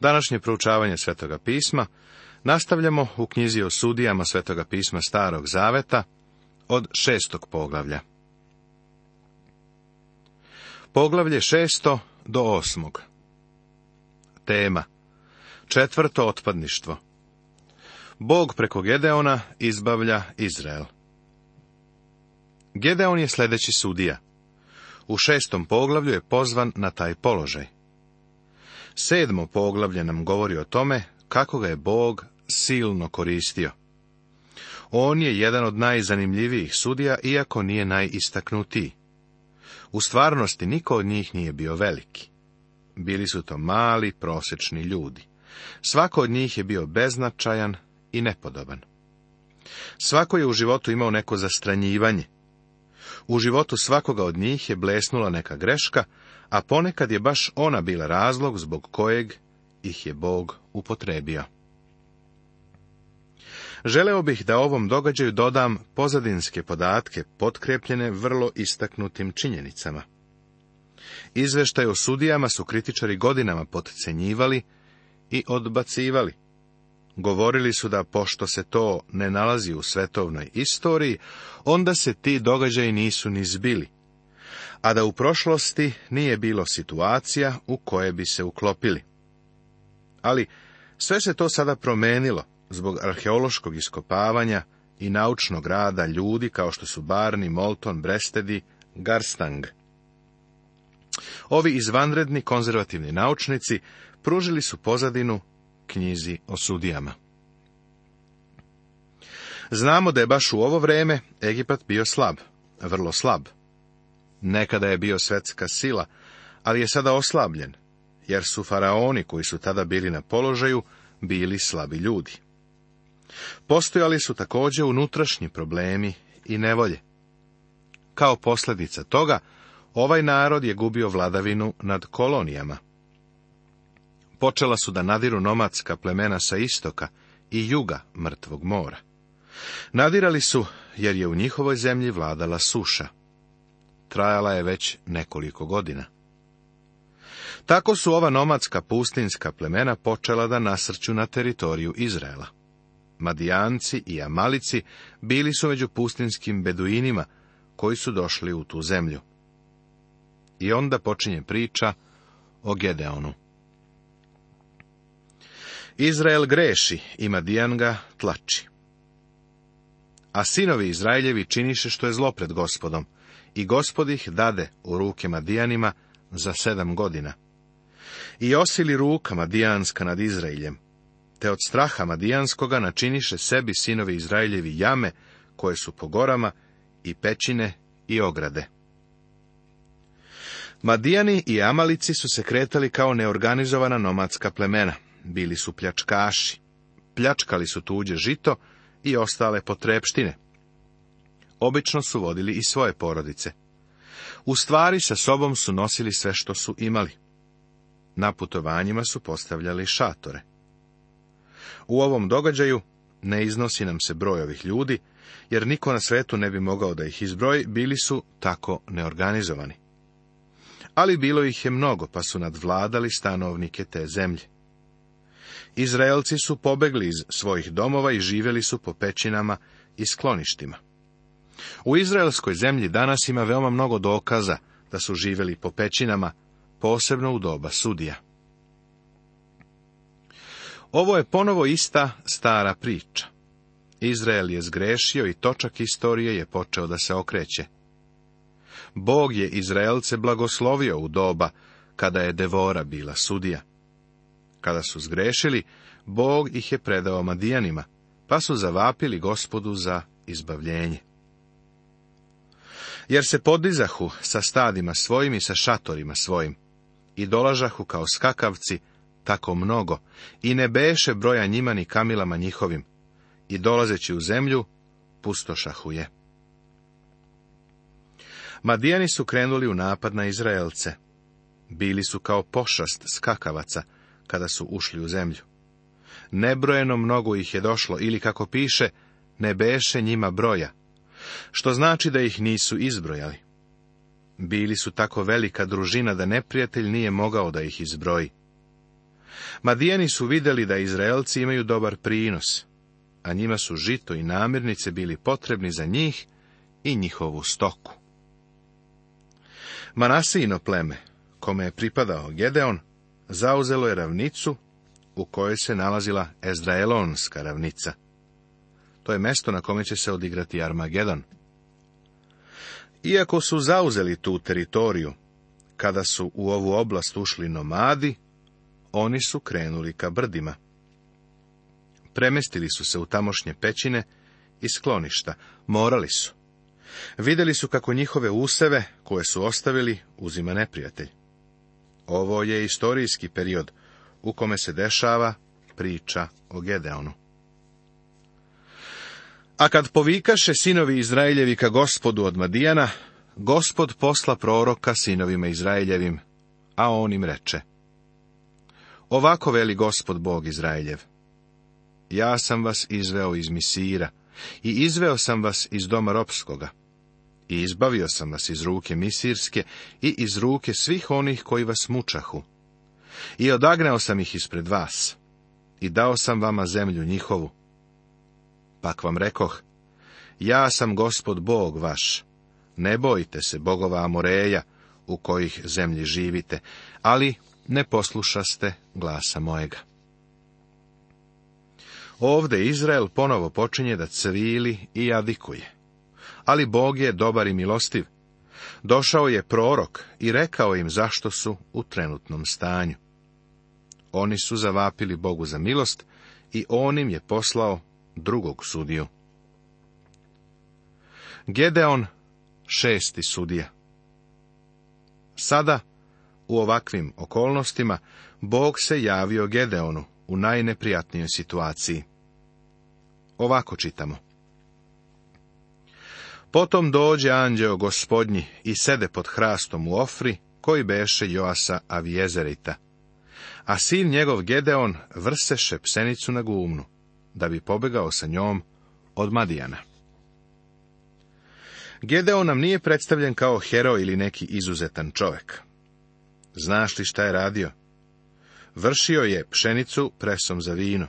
Današnje proučavanje Svetoga pisma nastavljamo u knjizi o sudijama Svetoga pisma Starog Zaveta od šestog poglavlja. Poglavlje šesto do osmog. Tema. Četvrto otpadništvo. Bog preko Gedeona izbavlja Izrael. Gedeon je sljedeći sudija. U šestom poglavlju je pozvan na taj položaj. Sedmo poglavlje nam govori o tome kako ga je Bog silno koristio. On je jedan od najzanimljivijih sudija, iako nije najistaknutiji. U stvarnosti niko od njih nije bio veliki. Bili su to mali, prosečni ljudi. Svako od njih je bio beznačajan i nepodoban. Svako je u životu imao neko zastranjivanje. U životu svakoga od njih je blesnula neka greška, a ponekad je baš ona bila razlog zbog kojeg ih je Bog upotrebio. Želeo bih da ovom događaju dodam pozadinske podatke potkrepljene vrlo istaknutim činjenicama. Izveštaj o sudijama su kritičari godinama potcenjivali i odbacivali. Govorili su da pošto se to ne nalazi u svetovnoj istoriji, onda se ti događaji nisu ni zbili a da u prošlosti nije bilo situacija u koje bi se uklopili. Ali sve se to sada promenilo zbog arheološkog iskopavanja i naučnog rada ljudi kao što su Barni, Molton, Brestedi, Garstang. Ovi izvanredni konzervativni naučnici pružili su pozadinu knjizi o sudijama. Znamo da je baš u ovo vreme Egipat bio slab, vrlo slab. Nekada je bio svetska sila, ali je sada oslabljen, jer su faraoni koji su tada bili na položaju bili slabi ljudi. Postojali su također unutrašnji problemi i nevolje. Kao posljedica toga, ovaj narod je gubio vladavinu nad kolonijama. Počela su da nadiru nomadska plemena sa istoka i juga mrtvog mora. Nadirali su jer je u njihovoj zemlji vladala suša trajala je već nekoliko godina. Tako su ova nomadska pustinska plemena počela da nasrću na teritoriju Izraela. Madijanci i Amalici bili su među pustinskim beduinima koji su došli u tu zemlju. I onda počinje priča o Gedeonu. Izrael greši i Madijan ga tlači. A sinovi Izraeljevi činiše što je zlo pred gospodom – i gospod ih dade u ruke Madijanima za sedam godina. I osili ruka Madijanska nad Izraeljem, te od straha Madijanskoga načiniše sebi sinovi Izraeljevi jame, koje su po gorama, i pećine, i ograde. Madijani i Amalici su se kretali kao neorganizovana nomadska plemena. Bili su pljačkaši. Pljačkali su tuđe žito i ostale potrepštine obično su vodili i svoje porodice. U stvari sa sobom su nosili sve što su imali. Na putovanjima su postavljali šatore. U ovom događaju ne iznosi nam se broj ovih ljudi, jer niko na svetu ne bi mogao da ih izbroji, bili su tako neorganizovani. Ali bilo ih je mnogo, pa su nadvladali stanovnike te zemlje. Izraelci su pobegli iz svojih domova i živjeli su po pećinama i skloništima. U izraelskoj zemlji danas ima veoma mnogo dokaza da su živjeli po pećinama, posebno u doba sudija. Ovo je ponovo ista stara priča. Izrael je zgrešio i točak istorije je počeo da se okreće. Bog je Izraelce blagoslovio u doba kada je Devora bila sudija. Kada su zgrešili, Bog ih je predao Madijanima, pa su zavapili gospodu za izbavljenje jer se podizahu sa stadima svojim i sa šatorima svojim, i dolažahu kao skakavci, tako mnogo, i ne beše broja njima ni kamilama njihovim, i dolazeći u zemlju, pustošahu je. Madijani su krenuli u napad na Izraelce. Bili su kao pošast skakavaca, kada su ušli u zemlju. Nebrojeno mnogo ih je došlo, ili kako piše, ne beše njima broja, što znači da ih nisu izbrojali. Bili su tako velika družina da neprijatelj nije mogao da ih izbroji. Madijani su vidjeli da Izraelci imaju dobar prinos, a njima su žito i namirnice bili potrebni za njih i njihovu stoku. Manasijino pleme, kome je pripadao Gedeon, zauzelo je ravnicu u kojoj se nalazila Ezraelonska ravnica – to je mesto na kome će se odigrati Armagedon. Iako su zauzeli tu teritoriju, kada su u ovu oblast ušli nomadi, oni su krenuli ka brdima. Premestili su se u tamošnje pećine i skloništa, morali su. Vidjeli su kako njihove useve, koje su ostavili, uzima neprijatelj. Ovo je istorijski period u kome se dešava priča o Gedeonu. A kad povikaše sinovi Izraeljevi ka gospodu od Madijana, gospod posla proroka sinovima Izraeljevim, a on im reče. Ovako veli gospod Bog Izraeljev. Ja sam vas izveo iz Misira i izveo sam vas iz doma ropskoga. I izbavio sam vas iz ruke Misirske i iz ruke svih onih koji vas mučahu. I odagnao sam ih ispred vas i dao sam vama zemlju njihovu pak vam rekoh, ja sam gospod Bog vaš, ne bojte se bogova Amoreja, u kojih zemlji živite, ali ne poslušaste glasa mojega. Ovde Izrael ponovo počinje da cvili i jadikuje. Ali Bog je dobar i milostiv. Došao je prorok i rekao im zašto su u trenutnom stanju. Oni su zavapili Bogu za milost i on im je poslao drugog sudiju. Gedeon, šesti sudija. Sada, u ovakvim okolnostima, Bog se javio Gedeonu u najneprijatnijoj situaciji. Ovako čitamo. Potom dođe anđeo gospodnji i sede pod hrastom u ofri, koji beše Joasa Avijezerita. A sin njegov Gedeon vrseše psenicu na gumnu da bi pobegao sa njom od Madijana. Gedeon nam nije predstavljen kao hero ili neki izuzetan čovek. Znaš li šta je radio? Vršio je pšenicu presom za vino.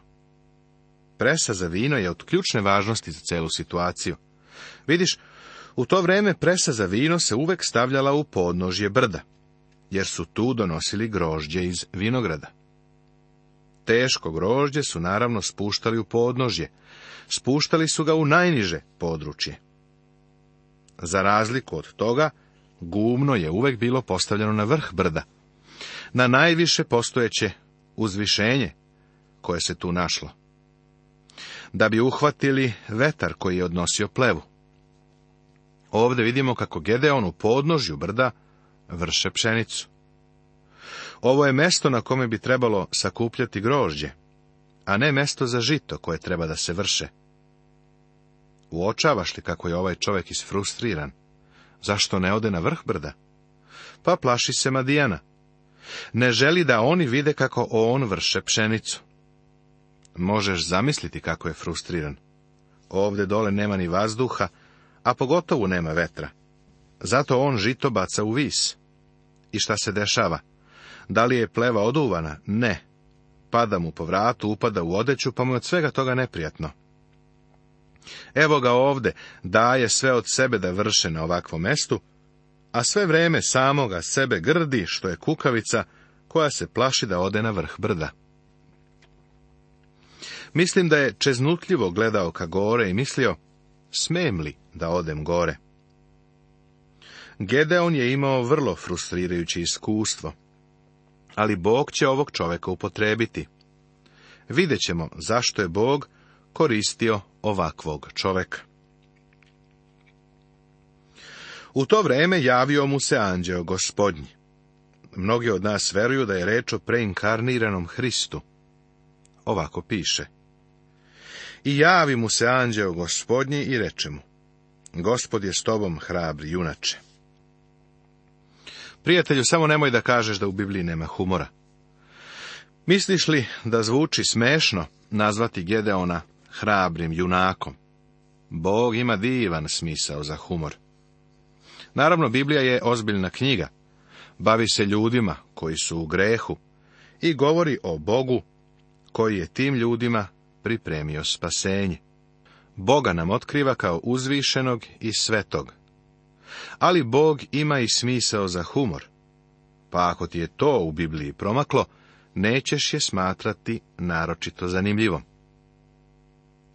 Presa za vino je od ključne važnosti za celu situaciju. Vidiš, u to vreme presa za vino se uvek stavljala u podnožje brda, jer su tu donosili grožđe iz vinograda teško grožđe su naravno spuštali u podnožje. Spuštali su ga u najniže područje. Za razliku od toga, gumno je uvek bilo postavljeno na vrh brda. Na najviše postojeće uzvišenje koje se tu našlo. Da bi uhvatili vetar koji je odnosio plevu. Ovdje vidimo kako Gedeon u podnožju brda vrše pšenicu. Ovo je mesto na kome bi trebalo sakupljati grožđe, a ne mesto za žito koje treba da se vrše. Uočavaš li kako je ovaj čovjek isfrustriran? Zašto ne ode na vrh brda? Pa plaši se Madijana. Ne želi da oni vide kako on vrše pšenicu. Možeš zamisliti kako je frustriran. Ovde dole nema ni vazduha, a pogotovo nema vetra. Zato on žito baca u vis. I šta se dešava? Da li je pleva oduvana? Ne. Pada mu po vratu, upada u odeću, pa mu od svega toga neprijatno. Evo ga ovde, daje sve od sebe da vrše na ovakvom mestu, a sve vreme samoga sebe grdi, što je kukavica, koja se plaši da ode na vrh brda. Mislim da je čeznutljivo gledao ka gore i mislio, smem li da odem gore? Gedeon je imao vrlo frustrirajuće iskustvo ali Bog će ovog čoveka upotrebiti. Vidjet ćemo zašto je Bog koristio ovakvog čoveka. U to vreme javio mu se anđeo gospodnji. Mnogi od nas veruju da je reč o preinkarniranom Hristu. Ovako piše. I javi mu se anđeo gospodnji i reče mu, Gospod je s tobom hrabri junače. Prijatelju, samo nemoj da kažeš da u Bibliji nema humora. Misliš li da zvuči smešno nazvati Gedeona hrabrim junakom? Bog ima divan smisao za humor. Naravno, Biblija je ozbiljna knjiga. Bavi se ljudima koji su u grehu i govori o Bogu koji je tim ljudima pripremio spasenje. Boga nam otkriva kao uzvišenog i svetog, ali Bog ima i smisao za humor. Pa ako ti je to u Bibliji promaklo, nećeš je smatrati naročito zanimljivom.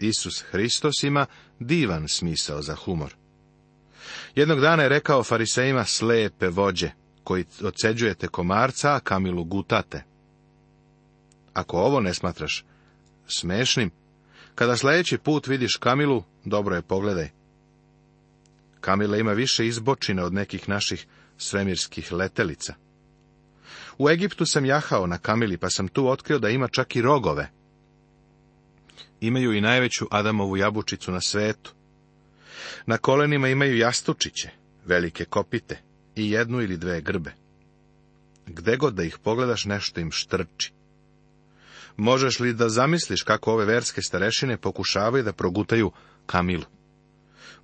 Isus Hristos ima divan smisao za humor. Jednog dana je rekao farisejima slepe vođe, koji oceđujete komarca, a kamilu gutate. Ako ovo ne smatraš smešnim, kada sljedeći put vidiš kamilu, dobro je pogledaj. Kamila ima više izbočina od nekih naših svemirskih letelica. U Egiptu sam jahao na Kamili, pa sam tu otkrio da ima čak i rogove. Imaju i najveću Adamovu jabučicu na svetu. Na kolenima imaju jastučiće, velike kopite i jednu ili dve grbe. Gde god da ih pogledaš, nešto im štrči. Možeš li da zamisliš kako ove verske starešine pokušavaju da progutaju Kamilu?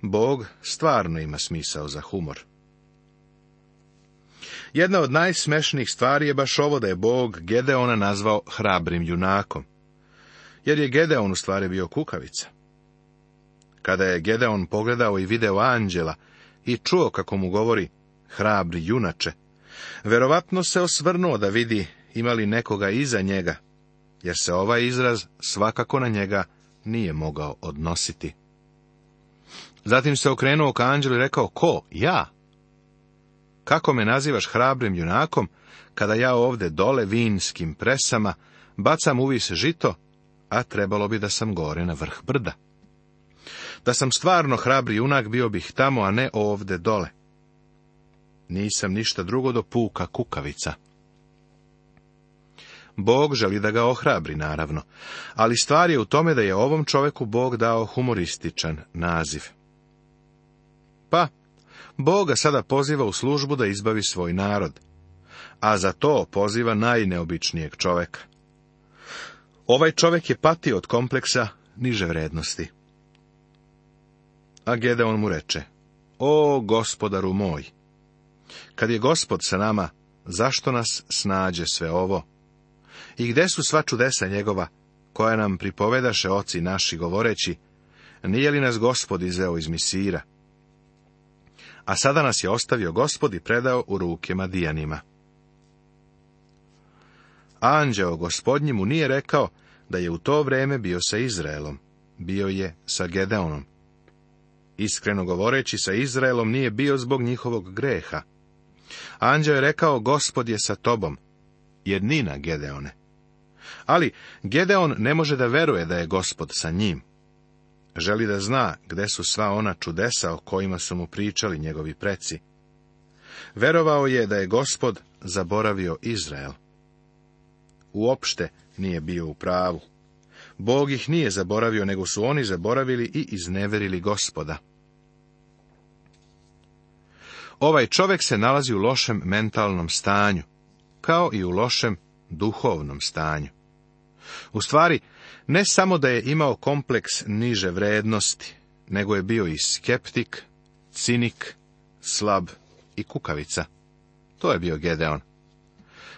Bog stvarno ima smisao za humor. Jedna od najsmešnijih stvari je baš ovo da je Bog Gedeona nazvao hrabrim junakom, jer je Gedeon u stvari bio kukavica. Kada je Gedeon pogledao i video anđela i čuo kako mu govori hrabri junače, verovatno se osvrnuo da vidi ima li nekoga iza njega, jer se ovaj izraz svakako na njega nije mogao odnositi. Zatim se okrenuo ka anđelu i rekao, ko, ja? Kako me nazivaš hrabrim junakom, kada ja ovde dole vinskim presama bacam uvis žito, a trebalo bi da sam gore na vrh brda? Da sam stvarno hrabri junak, bio bih tamo, a ne ovdje dole. Nisam ništa drugo do puka kukavica. Bog želi da ga ohrabri, naravno, ali stvar je u tome da je ovom čoveku Bog dao humorističan naziv. Pa, Boga sada poziva u službu da izbavi svoj narod, a za to poziva najneobičnijeg čovjeka. Ovaj čovek je patio od kompleksa niže vrednosti. A Gedeon mu reče, o gospodaru moj, kad je gospod sa nama, zašto nas snađe sve ovo? I gde su sva čudesa njegova, koja nam pripovedaše oci naši govoreći, nije li nas gospod izveo iz misira? a sada nas je ostavio gospod i predao u ruke Madijanima. Anđeo gospodnji mu nije rekao da je u to vreme bio sa Izraelom, bio je sa Gedeonom. Iskreno govoreći, sa Izraelom nije bio zbog njihovog greha. Anđeo je rekao, gospod je sa tobom, jednina Gedeone. Ali Gedeon ne može da veruje da je gospod sa njim. Želi da zna gde su sva ona čudesa o kojima su mu pričali njegovi preci. Verovao je da je gospod zaboravio Izrael. Uopšte nije bio u pravu. Bog ih nije zaboravio, nego su oni zaboravili i izneverili gospoda. Ovaj čovek se nalazi u lošem mentalnom stanju, kao i u lošem duhovnom stanju. U stvari, ne samo da je imao kompleks niže vrednosti, nego je bio i skeptik, cinik, slab i kukavica. To je bio Gedeon.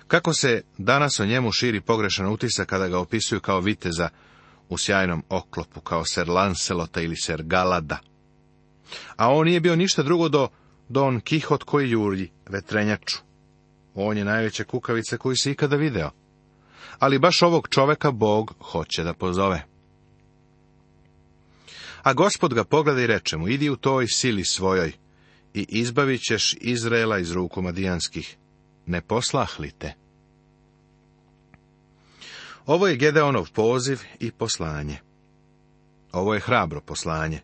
Kako se danas o njemu širi pogrešan utisak kada ga opisuju kao viteza u sjajnom oklopu, kao ser Lancelota ili ser Galada. A on nije bio ništa drugo do Don Kihot koji jurlji vetrenjaču. On je najveća kukavica koju si ikada video ali baš ovog čoveka Bog hoće da pozove. A gospod ga pogleda i reče mu, idi u toj sili svojoj i izbavit ćeš Izraela iz ruku madijanskih. Ne poslahlite. Ovo je Gedeonov poziv i poslanje. Ovo je hrabro poslanje.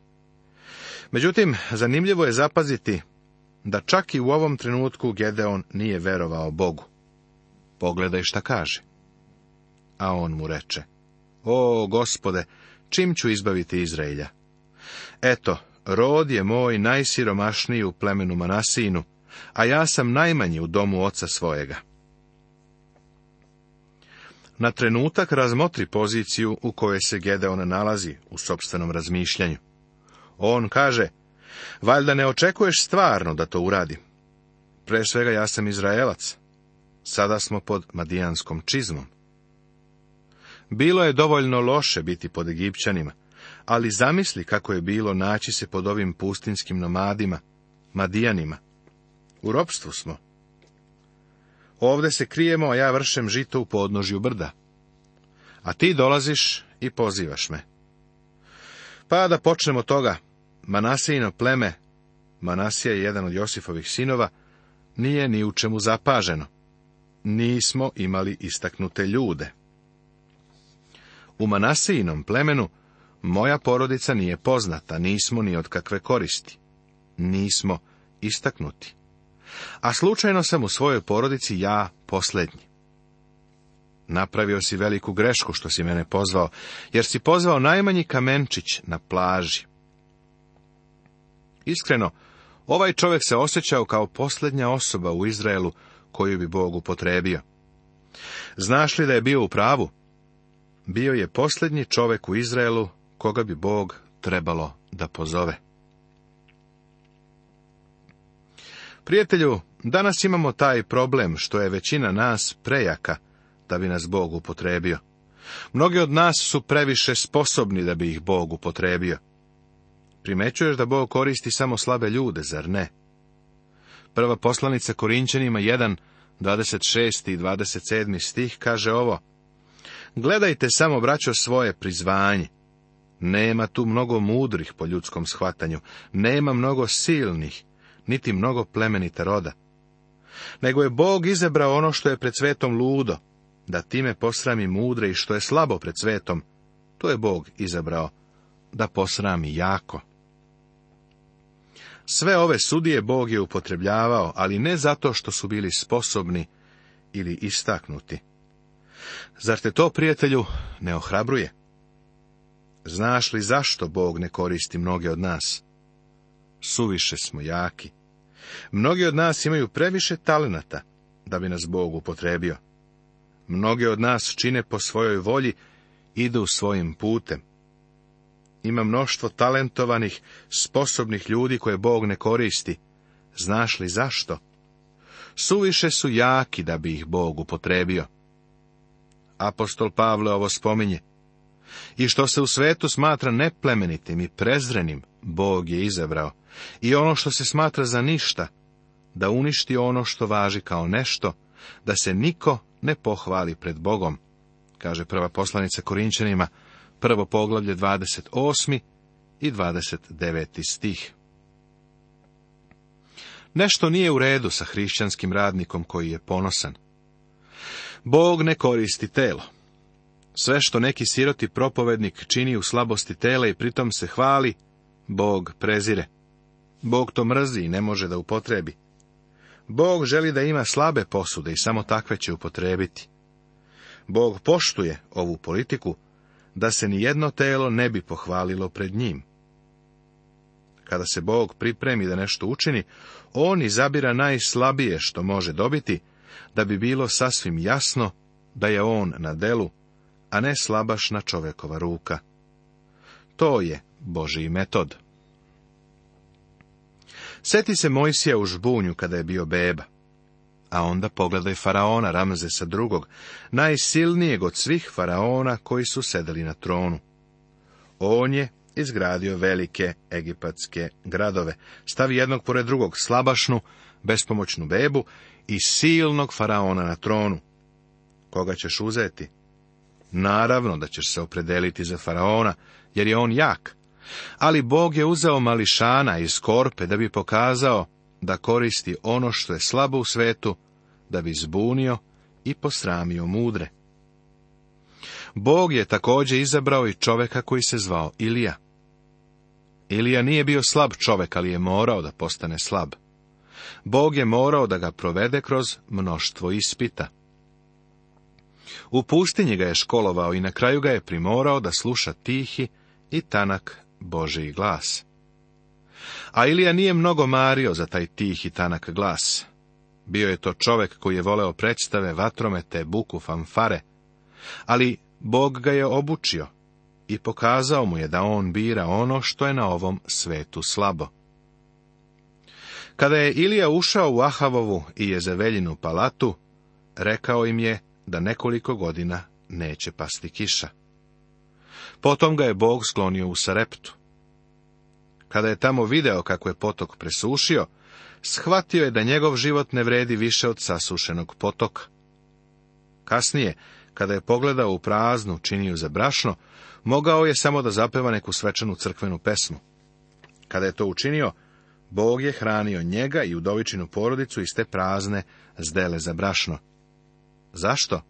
Međutim, zanimljivo je zapaziti da čak i u ovom trenutku Gedeon nije verovao Bogu. Pogledaj šta kaže a on mu reče, O, gospode, čim ću izbaviti Izraelja? Eto, rod je moj najsiromašniji u plemenu Manasinu, a ja sam najmanji u domu oca svojega. Na trenutak razmotri poziciju u kojoj se Gedeon nalazi u sobstvenom razmišljanju. On kaže, valjda ne očekuješ stvarno da to uradi. Pre svega ja sam Izraelac. Sada smo pod Madijanskom čizmom. Bilo je dovoljno loše biti pod Egipćanima, ali zamisli kako je bilo naći se pod ovim pustinskim nomadima, madijanima. U ropstvu smo. Ovde se krijemo, a ja vršem žito u podnožju brda. A ti dolaziš i pozivaš me. Pa da počnemo toga. Manasijino pleme, Manasija je jedan od Josifovih sinova, nije ni u čemu zapaženo. Nismo imali istaknute ljude. U Manasijinom plemenu moja porodica nije poznata, nismo ni od kakve koristi. Nismo istaknuti. A slučajno sam u svojoj porodici ja posljednji. Napravio si veliku grešku što si mene pozvao, jer si pozvao najmanji kamenčić na plaži. Iskreno, ovaj čovjek se osjećao kao posljednja osoba u Izraelu koju bi Bog upotrebio. Znaš li da je bio u pravu? bio je posljednji čovjek u Izraelu koga bi Bog trebalo da pozove. Prijatelju, danas imamo taj problem što je većina nas prejaka da bi nas Bog upotrebio. Mnogi od nas su previše sposobni da bi ih Bog upotrebio. Primećuješ da Bog koristi samo slabe ljude, zar ne? Prva poslanica Korinčanima 1, 26 i 27 stih kaže ovo. Gledajte samo, braćo, svoje prizvanje. Nema tu mnogo mudrih po ljudskom shvatanju, nema mnogo silnih, niti mnogo plemenita roda. Nego je Bog izabrao ono što je pred svetom ludo, da time posrami mudre i što je slabo pred svetom, to je Bog izabrao, da posrami jako. Sve ove sudije Bog je upotrebljavao, ali ne zato što su bili sposobni ili istaknuti, Zar te to, prijatelju, ne ohrabruje? Znaš li zašto Bog ne koristi mnoge od nas? Suviše smo jaki. Mnogi od nas imaju previše talenata da bi nas Bog upotrebio. Mnoge od nas čine po svojoj volji, idu svojim putem. Ima mnoštvo talentovanih, sposobnih ljudi koje Bog ne koristi. Znaš li zašto? Suviše su jaki da bi ih Bog upotrebio apostol Pavle ovo spominje. I što se u svetu smatra neplemenitim i prezrenim, Bog je izabrao. I ono što se smatra za ništa, da uništi ono što važi kao nešto, da se niko ne pohvali pred Bogom, kaže prva poslanica Korinčanima, prvo poglavlje 28. i 29. stih. Nešto nije u redu sa hrišćanskim radnikom koji je ponosan. Bog ne koristi telo. Sve što neki siroti propovednik čini u slabosti tela i pritom se hvali, Bog prezire. Bog to mrzi i ne može da upotrebi. Bog želi da ima slabe posude i samo takve će upotrebiti. Bog poštuje ovu politiku da se ni jedno telo ne bi pohvalilo pred njim. Kada se Bog pripremi da nešto učini, on izabira najslabije što može dobiti da bi bilo sasvim jasno da je on na delu, a ne slabašna čovekova ruka. To je Božiji metod. Seti se Mojsija u žbunju kada je bio beba. A onda pogledaj faraona Ramzesa drugog, najsilnijeg od svih faraona koji su sedeli na tronu. On je izgradio velike egipatske gradove, stavi jednog pored drugog slabašnu, bespomoćnu bebu i silnog faraona na tronu. Koga ćeš uzeti? Naravno da ćeš se opredeliti za faraona, jer je on jak. Ali Bog je uzeo mališana iz korpe da bi pokazao da koristi ono što je slabo u svetu, da bi zbunio i posramio mudre. Bog je također izabrao i čoveka koji se zvao Ilija. Ilija nije bio slab čovek, ali je morao da postane slab. Bog je morao da ga provede kroz mnoštvo ispita. U pustinji ga je školovao i na kraju ga je primorao da sluša tihi i tanak Božiji glas. A Ilija nije mnogo mario za taj tihi tanak glas. Bio je to čovek koji je voleo predstave vatromete, buku, fanfare, ali Bog ga je obučio i pokazao mu je da on bira ono što je na ovom svetu slabo. Kada je Ilija ušao u Ahavovu i Jezeveljinu palatu, rekao im je da nekoliko godina neće pasti kiša. Potom ga je Bog sklonio u Sareptu. Kada je tamo video kako je potok presušio, shvatio je da njegov život ne vredi više od sasušenog potoka. Kasnije, kada je pogledao u praznu činiju za brašno, mogao je samo da zapeva neku svečanu crkvenu pesmu. Kada je to učinio, Bog je hranio njega i udovičinu porodicu iz te prazne zdele za brašno. Zašto?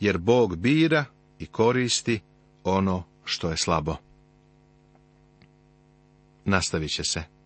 Jer Bog bira i koristi ono što je slabo. Nastavit će se.